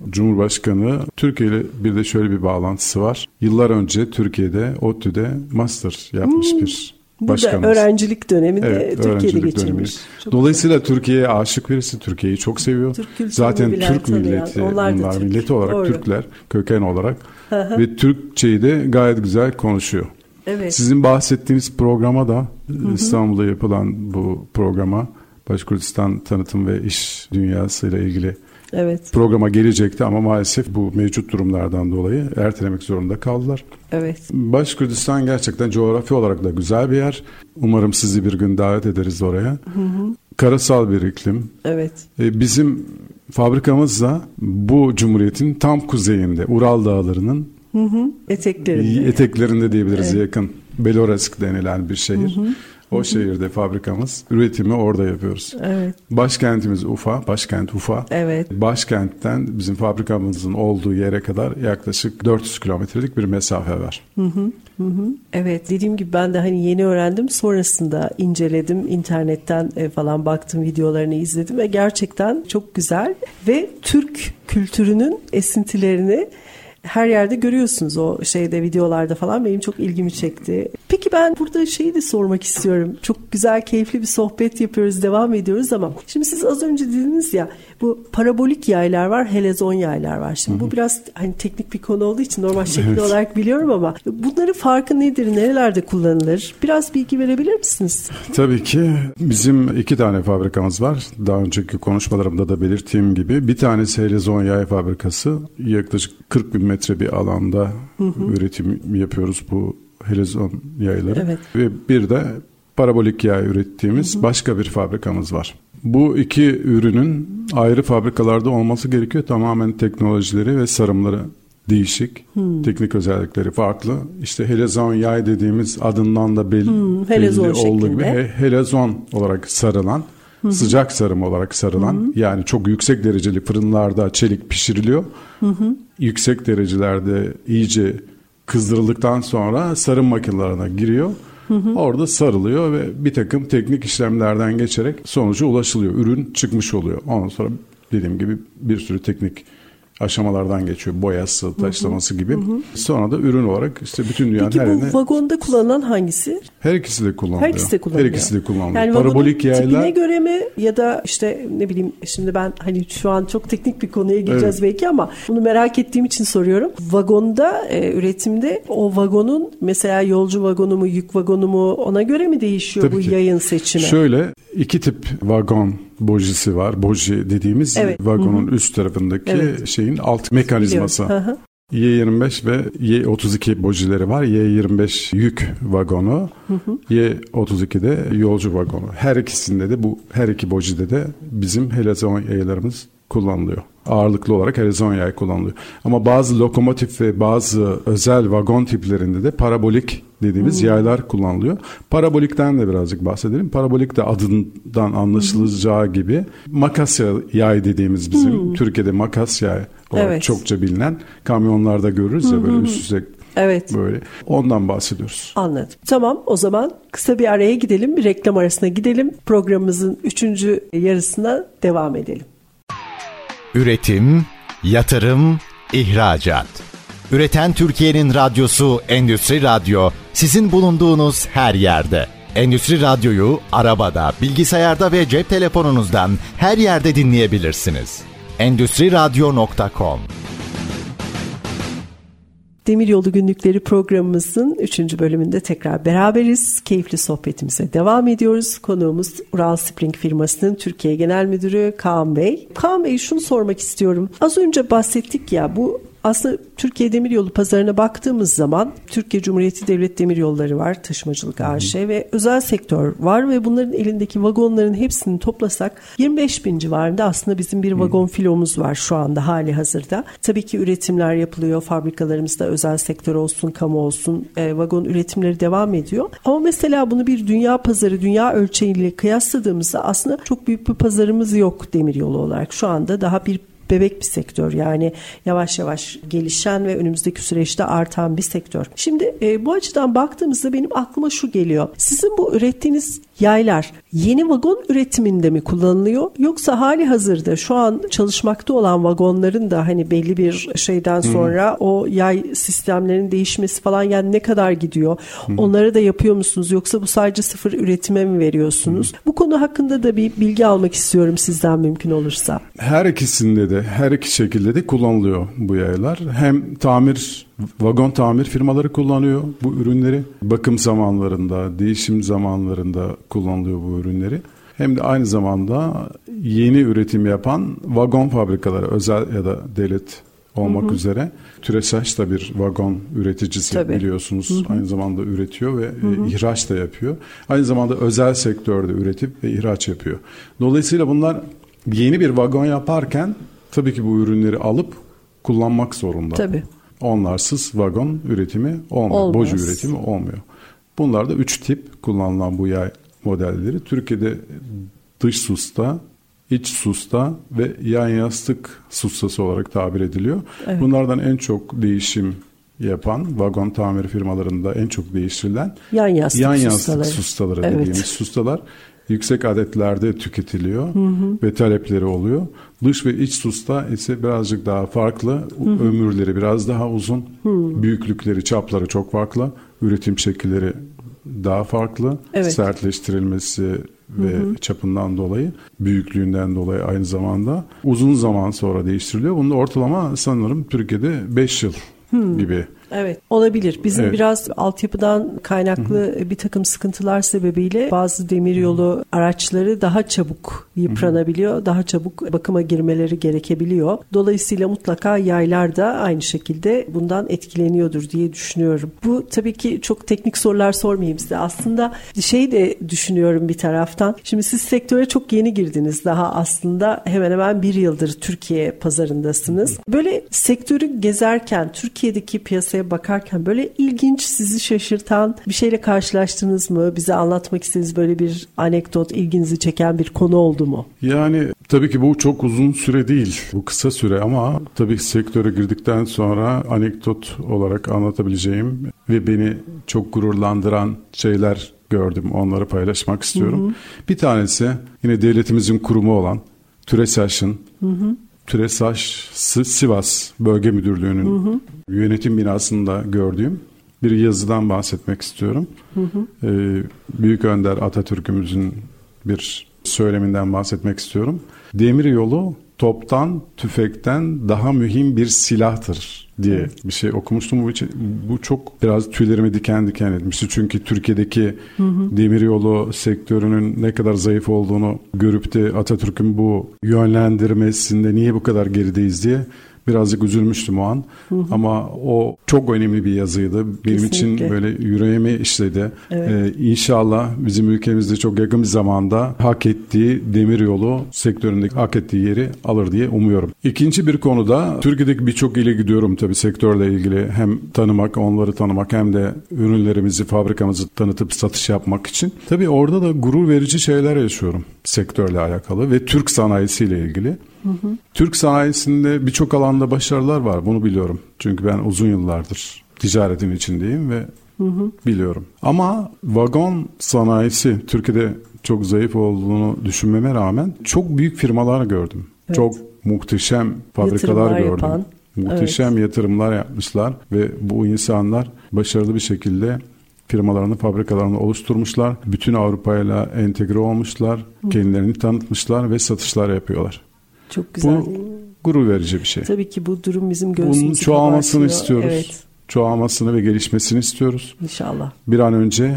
Cumhurbaşkanı Türkiye ile bir de şöyle bir bağlantısı var. Yıllar önce Türkiye'de ODTÜ'de master yapmış bir Burada başkanımız. öğrencilik döneminde Evet, Türkiye'de geçirmiş. Dolayısıyla Türkiye'ye aşık birisi, Türkiye'yi çok seviyor. Türk Zaten bilen, Türk milleti, onlar da bunlar Türk. milleti olarak Doğru. Türkler, köken olarak ve Türkçeyi de gayet güzel konuşuyor. Evet. Sizin bahsettiğiniz programa da İstanbul'da yapılan bu programa Başkurdistan tanıtım ve iş dünyasıyla ilgili Evet. programa gelecekti ama maalesef bu mevcut durumlardan dolayı ertelemek zorunda kaldılar. Evet. Başkurdistan gerçekten coğrafi olarak da güzel bir yer. Umarım sizi bir gün davet ederiz oraya. Karasal bir iklim. Evet. E, Bizim fabrikamız da bu cumhuriyetin tam kuzeyinde Ural Dağları'nın Eteklerinde. eteklerinde diyebiliriz yakın. Beloresk denilen bir şehir. O şehirde fabrikamız. Üretimi orada yapıyoruz. Evet. Başkentimiz Ufa, başkent Ufa. Evet. Başkentten bizim fabrikamızın olduğu yere kadar yaklaşık 400 kilometrelik bir mesafe var. Evet dediğim gibi ben de hani yeni öğrendim sonrasında inceledim internetten e, falan baktım videolarını izledim ve gerçekten çok güzel ve Türk kültürünün esintilerini her yerde görüyorsunuz o şeyde videolarda falan benim çok ilgimi çekti. Peki ben burada şeyi de sormak istiyorum. Çok güzel keyifli bir sohbet yapıyoruz devam ediyoruz ama şimdi siz az önce dediniz ya bu parabolik yaylar var helezon yaylar var. Şimdi bu biraz hani teknik bir konu olduğu için normal şekli Evet. olarak biliyorum ama bunların farkı nedir? Nerelerde kullanılır? Biraz bilgi verebilir misiniz? Tabii ki bizim iki tane fabrikamız var. Daha önceki konuşmalarımda da belirttiğim gibi. Bir tanesi Helezon Yay Fabrikası. Yaklaşık 40 bin metre bir alanda üretim yapıyoruz bu Helezon yayları. Evet. Ve bir de parabolik yay ürettiğimiz başka bir fabrikamız var. Bu iki ürünün ayrı fabrikalarda olması gerekiyor. Tamamen teknolojileri ve sarımları değişik. Teknik özellikleri farklı. İşte helezon yay dediğimiz adından da belli, helezon belli olduğu gibi he- helezon olarak sarılan, sıcak sarım olarak sarılan yani çok yüksek dereceli fırınlarda çelik pişiriliyor. Yüksek derecelerde iyice kızdırıldıktan sonra sarım makinelerine giriyor. Orada sarılıyor ve bir takım teknik işlemlerden geçerek sonuca ulaşılıyor. Ürün çıkmış oluyor. Ondan sonra dediğim gibi bir sürü teknik aşamalardan geçiyor. Boyası, taşlaması gibi. Sonra da ürün olarak işte bütün dünyanın Peki her yerine bu vagonda kullanılan hangisi? her ikisi de kullanılıyor. Her ikisi de kullanılıyor. Her ikisi de kullanılıyor. Yani Parabolik vagonun tipine göre mi ya da işte ne bileyim şimdi ben hani şu an çok teknik bir konuya gireceğiz Evet. belki ama bunu merak ettiğim için soruyorum. Vagonda e, üretimde o vagonun mesela yolcu vagonu mu yük vagonu mu ona göre mi değişiyor Tabii bu ki. yayın seçimi? Şöyle iki tip vagon bojisi var. Boji dediğimiz Evet. vagonun üst tarafındaki Evet. şeyin alt mekanizması. Biliyorum. Hı hı. Y25 ve Y32 bojileri var. Y25 yük vagonu, Y32'de yolcu vagonu. Her ikisinde de bu her iki bojide de bizim helezon yaylarımız kullanılıyor. Ağırlıklı olarak helezon yay kullanılıyor. Ama bazı lokomotif ve bazı özel vagon tiplerinde de parabolik dediğimiz yaylar kullanılıyor. Parabolikten de birazcık bahsedelim. Parabolik de adından anlaşılacağı gibi makas yay dediğimiz bizim Türkiye'de makas yay olarak Evet. çokça bilinen kamyonlarda görürüz ya böyle üst üste Evet. böyle. Ondan bahsediyoruz. Anladım. Tamam o zaman kısa bir araya gidelim. Bir reklam arasına gidelim. Programımızın üçüncü yarısına devam edelim. Üretim, yatırım, ihracat. Üreten Türkiye'nin radyosu Endüstri Radyo sizin bulunduğunuz her yerde. Endüstri Radyo'yu arabada, bilgisayarda ve cep telefonunuzdan her yerde dinleyebilirsiniz. Endüstri Radyo.com Demiryolu Günlükleri programımızın 3. bölümünde tekrar beraberiz. Keyifli sohbetimize devam ediyoruz. Konuğumuz Ural Spring firmasının Türkiye Genel Müdürü Kaan Bey. Kaan Bey şunu sormak istiyorum. Az önce bahsettik ya bu aslında Türkiye Demiryolu pazarına baktığımız zaman Türkiye Cumhuriyeti Devlet Demiryolları var, taşımacılık AŞ ve özel sektör var ve bunların elindeki vagonların hepsini toplasak 25 bin civarında aslında bizim bir vagon filomuz var şu anda hali hazırda. Tabii ki üretimler yapılıyor fabrikalarımızda özel sektör olsun, kamu olsun e, vagon üretimleri devam ediyor. Ama mesela bunu bir dünya pazarı, dünya ölçeğiyle kıyasladığımızda aslında çok büyük bir pazarımız yok demiryolu olarak. Şu anda daha bir bebek bir sektör yani yavaş yavaş gelişen ve önümüzdeki süreçte artan bir sektör. Şimdi e, bu açıdan baktığımızda benim aklıma şu geliyor. Sizin bu ürettiğiniz yaylar yeni vagon üretiminde mi kullanılıyor yoksa hali hazırda şu an çalışmakta olan vagonların da hani belli bir şeyden sonra o yay sistemlerinin değişmesi falan yani ne kadar gidiyor? Onları da yapıyor musunuz yoksa bu sadece sıfır üretime mi veriyorsunuz? Bu konu hakkında da bir bilgi almak istiyorum sizden mümkün olursa. Her ikisinde de her iki şekilde de kullanılıyor bu yaylar. Hem tamir vagon tamir firmaları kullanıyor bu ürünleri. Bakım zamanlarında, değişim zamanlarında kullanılıyor bu ürünleri. Hem de aynı zamanda yeni üretim yapan vagon fabrikaları özel ya da devlet olmak üzere. Türesaç da bir vagon üreticisi Tabii. biliyorsunuz. Aynı zamanda üretiyor ve e, ihraç da yapıyor. Aynı zamanda özel sektörde üretip ve ihraç yapıyor. Dolayısıyla bunlar yeni bir vagon yaparken tabii ki bu ürünleri alıp kullanmak zorunda. Tabii. Onlarsız vagon üretimi olmuyor. Olmaz. Boju üretimi olmuyor. Bunlar da üç tip kullanılan bu yay modelleri. Türkiye'de dış susta, iç susta ve yan yastık sustası olarak tabir ediliyor. Evet. Bunlardan en çok değişim yapan vagon tamir firmalarında en çok değiştirilen yan yastık, yan yastık sustaları, sustaları evet. dediğimiz sustalar yüksek adetlerde tüketiliyor hı hı. ve talepleri oluyor. Dış ve iç susta ise birazcık daha farklı. Hı hı. Ömürleri biraz daha uzun. Hı. Büyüklükleri, çapları çok farklı. Üretim şekilleri daha farklı. Evet. Sertleştirilmesi ve hı hı. çapından dolayı, büyüklüğünden dolayı aynı zamanda uzun zaman sonra değiştiriliyor. Bunun ortalama sanırım Türkiye'de 5 yıl hmm. gibi Evet olabilir. Bizim evet. biraz altyapıdan kaynaklı Hı-hı. bir takım sıkıntılar sebebiyle bazı demiryolu araçları daha çabuk yıpranabiliyor. Hı-hı. Daha çabuk bakıma girmeleri gerekebiliyor. Dolayısıyla mutlaka yaylar da aynı şekilde bundan etkileniyordur diye düşünüyorum. Bu tabii ki çok teknik sorular sormayayım size. Aslında şey de düşünüyorum bir taraftan. Şimdi siz sektöre çok yeni girdiniz. Daha aslında hemen hemen bir yıldır Türkiye pazarındasınız. Böyle sektörü gezerken Türkiye'deki piyasaya bakarken böyle ilginç, sizi şaşırtan bir şeyle karşılaştınız mı? Bize anlatmak istediğiniz böyle bir anekdot, ilginizi çeken bir konu oldu mu? Yani tabii ki bu çok uzun süre değil. Bu kısa süre ama tabii sektöre girdikten sonra anekdot olarak anlatabileceğim ve beni çok gururlandıran şeyler gördüm. Onları paylaşmak istiyorum. Hı hı. Bir tanesi yine devletimizin kurumu olan TÜRESAŞ'ın. TÜRESAŞ Sivas Bölge Müdürlüğü'nün hı hı. yönetim binasında gördüğüm bir yazıdan bahsetmek istiyorum. Hı hı. Ee, Büyük Önder Atatürk'ümüzün bir söyleminden bahsetmek istiyorum. Demir yolu toptan, tüfekten daha mühim bir silahtır diye bir şey okumuştum. Bu, bu çok biraz tüylerimi diken diken etmişti. Çünkü Türkiye'deki hı hı. demiryolu sektörünün ne kadar zayıf olduğunu görüp de Atatürk'ün bu yönlendirmesinde niye bu kadar gerideyiz diye birazcık üzülmüştüm o an. Hı hı. Ama o çok önemli bir yazıydı. Benim Kesinlikle. için böyle yüreğimi işledi. Evet. Ee, inşallah bizim ülkemizde çok yakın bir zamanda hak ettiği demir yolu sektöründeki hak ettiği yeri alır diye umuyorum. İkinci bir konuda Türkiye'deki birçok ile gidiyorum tabii sektörle ilgili hem tanımak, onları tanımak hem de ürünlerimizi, fabrikamızı tanıtıp satış yapmak için. Tabii orada da gurur verici şeyler yaşıyorum sektörle alakalı ve Türk sanayisiyle ilgili. Hı hı. Türk sanayisinde birçok alanda başarılar var bunu biliyorum. Çünkü ben uzun yıllardır ticaretin içindeyim ve hı hı. biliyorum. Ama vagon sanayisi Türkiye'de çok zayıf olduğunu düşünmeme rağmen çok büyük firmalar gördüm. Evet. Çok muhteşem fabrikalar Yatırımlar gördüm. Yapan. Muhteşem evet. yatırımlar yapmışlar ve bu insanlar başarılı bir şekilde firmalarını, fabrikalarını oluşturmuşlar. Bütün Avrupa ile entegre olmuşlar. Kendilerini tanıtmışlar ve satışlar yapıyorlar. Çok güzel. Bu gurur verici bir şey. Tabii ki bu durum bizim göğsümüzü Bunun çoğalmasını kabartıyor. istiyoruz. Evet. Çoğalmasını ve gelişmesini istiyoruz. İnşallah. Bir an önce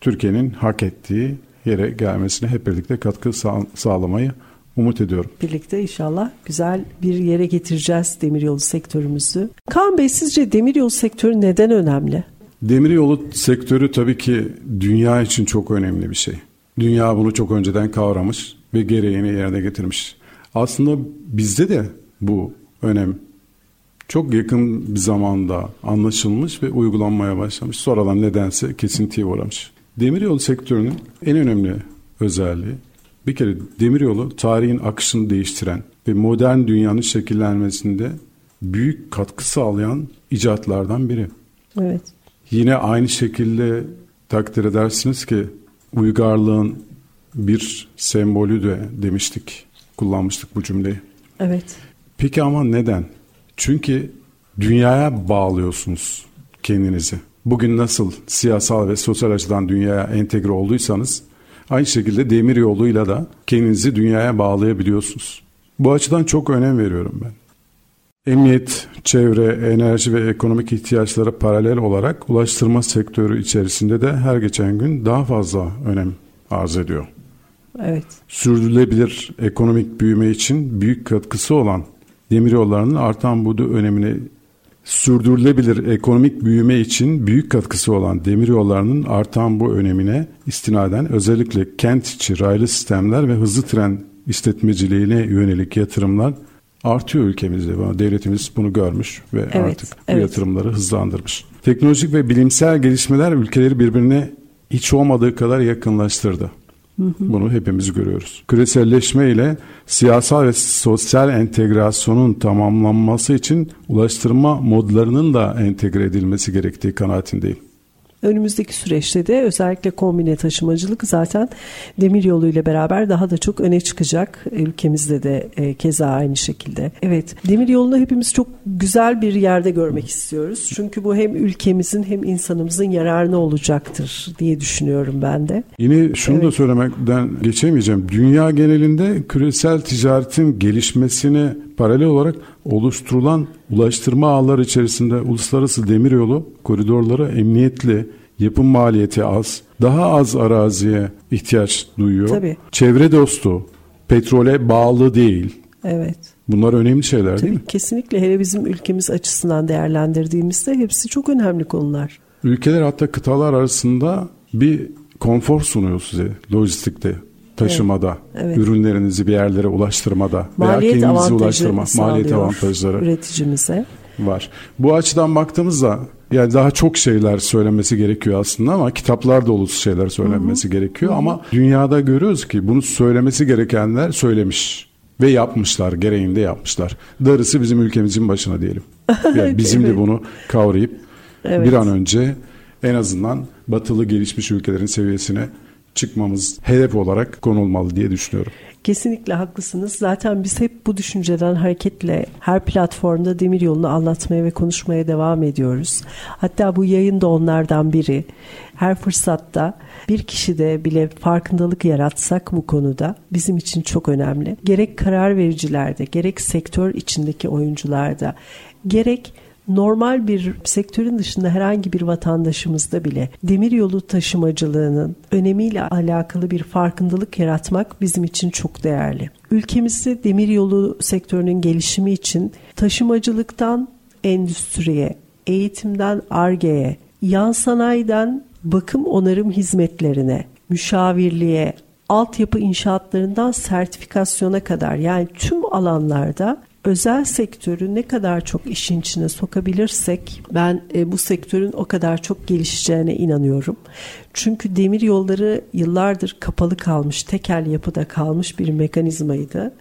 Türkiye'nin hak ettiği yere gelmesine hep birlikte katkı sağ- sağlamayı umut ediyorum. Birlikte inşallah güzel bir yere getireceğiz demiryolu sektörümüzü. Kaan Bey sizce demiryolu sektörü neden önemli? Demiryolu sektörü tabii ki dünya için çok önemli bir şey. Dünya bunu çok önceden kavramış ve gereğini yerine getirmiş. Aslında bizde de bu önem çok yakın bir zamanda anlaşılmış ve uygulanmaya başlamış. Sonradan nedense kesintiye uğramış. Demiryolu sektörünün en önemli özelliği bir kere demiryolu tarihin akışını değiştiren ve modern dünyanın şekillenmesinde büyük katkı sağlayan icatlardan biri. Evet. Yine aynı şekilde takdir edersiniz ki uygarlığın bir sembolü de demiştik kullanmıştık bu cümleyi. Evet. Peki ama neden? Çünkü dünyaya bağlıyorsunuz kendinizi. Bugün nasıl siyasal ve sosyal açıdan dünyaya entegre olduysanız aynı şekilde demir yoluyla da kendinizi dünyaya bağlayabiliyorsunuz. Bu açıdan çok önem veriyorum ben. Emniyet, çevre, enerji ve ekonomik ihtiyaçlara paralel olarak ulaştırma sektörü içerisinde de her geçen gün daha fazla önem arz ediyor. Evet. Sürdürülebilir ekonomik büyüme için büyük katkısı olan demiryollarının artan bu önemine sürdürülebilir ekonomik büyüme için büyük katkısı olan demiryollarının artan bu önemine istinaden özellikle kent içi raylı sistemler ve hızlı tren işletmeciliğine yönelik yatırımlar artıyor ülkemizde. Devletimiz bunu görmüş ve evet, artık evet. bu yatırımları hızlandırmış. Teknolojik ve bilimsel gelişmeler ülkeleri birbirine hiç olmadığı kadar yakınlaştırdı. Bunu hepimiz görüyoruz. Küreselleşme ile siyasal ve sosyal entegrasyonun tamamlanması için ulaştırma modlarının da entegre edilmesi gerektiği kanaatindeyim. Önümüzdeki süreçte de özellikle kombine taşımacılık zaten demir yolu ile beraber daha da çok öne çıkacak. Ülkemizde de e, keza aynı şekilde. Evet demir yolunu hepimiz çok güzel bir yerde görmek istiyoruz. Çünkü bu hem ülkemizin hem insanımızın yararına olacaktır diye düşünüyorum ben de. Yine şunu evet. da söylemekten geçemeyeceğim. Dünya genelinde küresel ticaretin gelişmesini paralel olarak oluşturulan ulaştırma ağları içerisinde uluslararası demiryolu koridorları emniyetli, yapım maliyeti az, daha az araziye ihtiyaç duyuyor. Tabii. Çevre dostu, petrole bağlı değil. Evet. Bunlar önemli şeyler Tabii, değil mi? Kesinlikle hele bizim ülkemiz açısından değerlendirdiğimizde hepsi çok önemli konular. Ülkeler hatta kıtalar arasında bir konfor sunuyor size lojistikte taşımada, evet, ürünlerinizi bir yerlere ulaştırmada maliyet veya kendinizi ulaştırma, maliyet avantajları üreticimize var. Bu açıdan baktığımızda yani daha çok şeyler söylenmesi gerekiyor aslında ama kitaplar dolusu şeyler söylenmesi Hı-hı. gerekiyor Hı-hı. ama dünyada görüyoruz ki bunu söylemesi gerekenler söylemiş ve yapmışlar, gereğinde yapmışlar. Darısı bizim ülkemizin başına diyelim. *laughs* Yani bizim evet. de bunu kavrayıp evet. bir an önce en azından batılı gelişmiş ülkelerin seviyesine çıkmamız hedef olarak konulmalı diye düşünüyorum. Kesinlikle haklısınız. Zaten biz hep bu düşünceden hareketle her platformda demir yolunu anlatmaya ve konuşmaya devam ediyoruz. Hatta bu yayın da onlardan biri. Her fırsatta bir kişide bile farkındalık yaratsak bu konuda bizim için çok önemli. Gerek karar vericilerde, gerek sektör içindeki oyuncularda, gerek normal bir sektörün dışında herhangi bir vatandaşımızda bile demiryolu taşımacılığının önemiyle alakalı bir farkındalık yaratmak bizim için çok değerli. Ülkemizde demiryolu sektörünün gelişimi için taşımacılıktan endüstriye, eğitimden argeye, yan sanayiden bakım onarım hizmetlerine, müşavirliğe, altyapı inşaatlarından sertifikasyona kadar yani tüm alanlarda özel sektörü ne kadar çok işin içine sokabilirsek ben e, bu sektörün o kadar çok gelişeceğine inanıyorum. Çünkü demir yolları yıllardır kapalı kalmış, tekel yapıda kalmış bir mekanizmaydı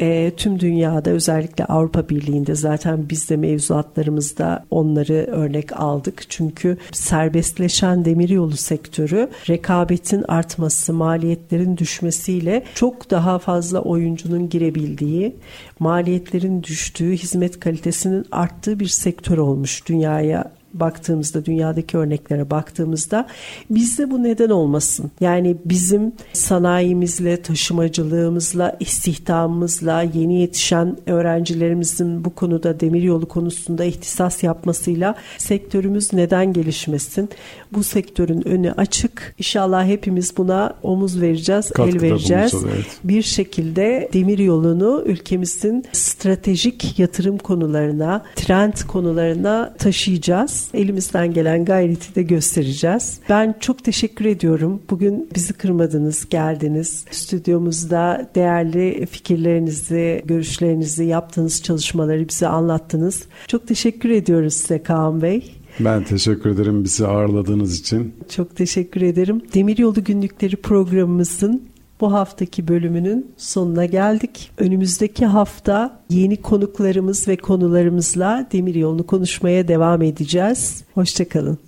e, tüm dünyada özellikle Avrupa Birliği'nde zaten biz de mevzuatlarımızda onları örnek aldık. Çünkü serbestleşen demiryolu sektörü rekabetin artması, maliyetlerin düşmesiyle çok daha fazla oyuncunun girebildiği, maliyetlerin düştüğü, hizmet kalitesinin arttığı bir sektör olmuş dünyaya baktığımızda dünyadaki örneklere baktığımızda bizde bu neden olmasın? Yani bizim sanayimizle, taşımacılığımızla, istihdamımızla yeni yetişen öğrencilerimizin bu konuda demiryolu konusunda ihtisas yapmasıyla sektörümüz neden gelişmesin? Bu sektörün önü açık. İnşallah hepimiz buna omuz vereceğiz, Katkıda el vereceğiz. Evet. Bir şekilde demiryolunu ülkemizin stratejik yatırım konularına, trend konularına taşıyacağız. Elimizden gelen gayreti de göstereceğiz. Ben çok teşekkür ediyorum. Bugün bizi kırmadınız, geldiniz. Stüdyomuzda değerli fikirlerinizi, görüşlerinizi, yaptığınız çalışmaları bize anlattınız. Çok teşekkür ediyoruz size Kaan Bey. Ben teşekkür ederim bizi ağırladığınız için. Çok teşekkür ederim. Demiryolu Günlükleri programımızın bu haftaki bölümünün sonuna geldik. Önümüzdeki hafta yeni konuklarımız ve konularımızla demir yolunu konuşmaya devam edeceğiz. Hoşçakalın.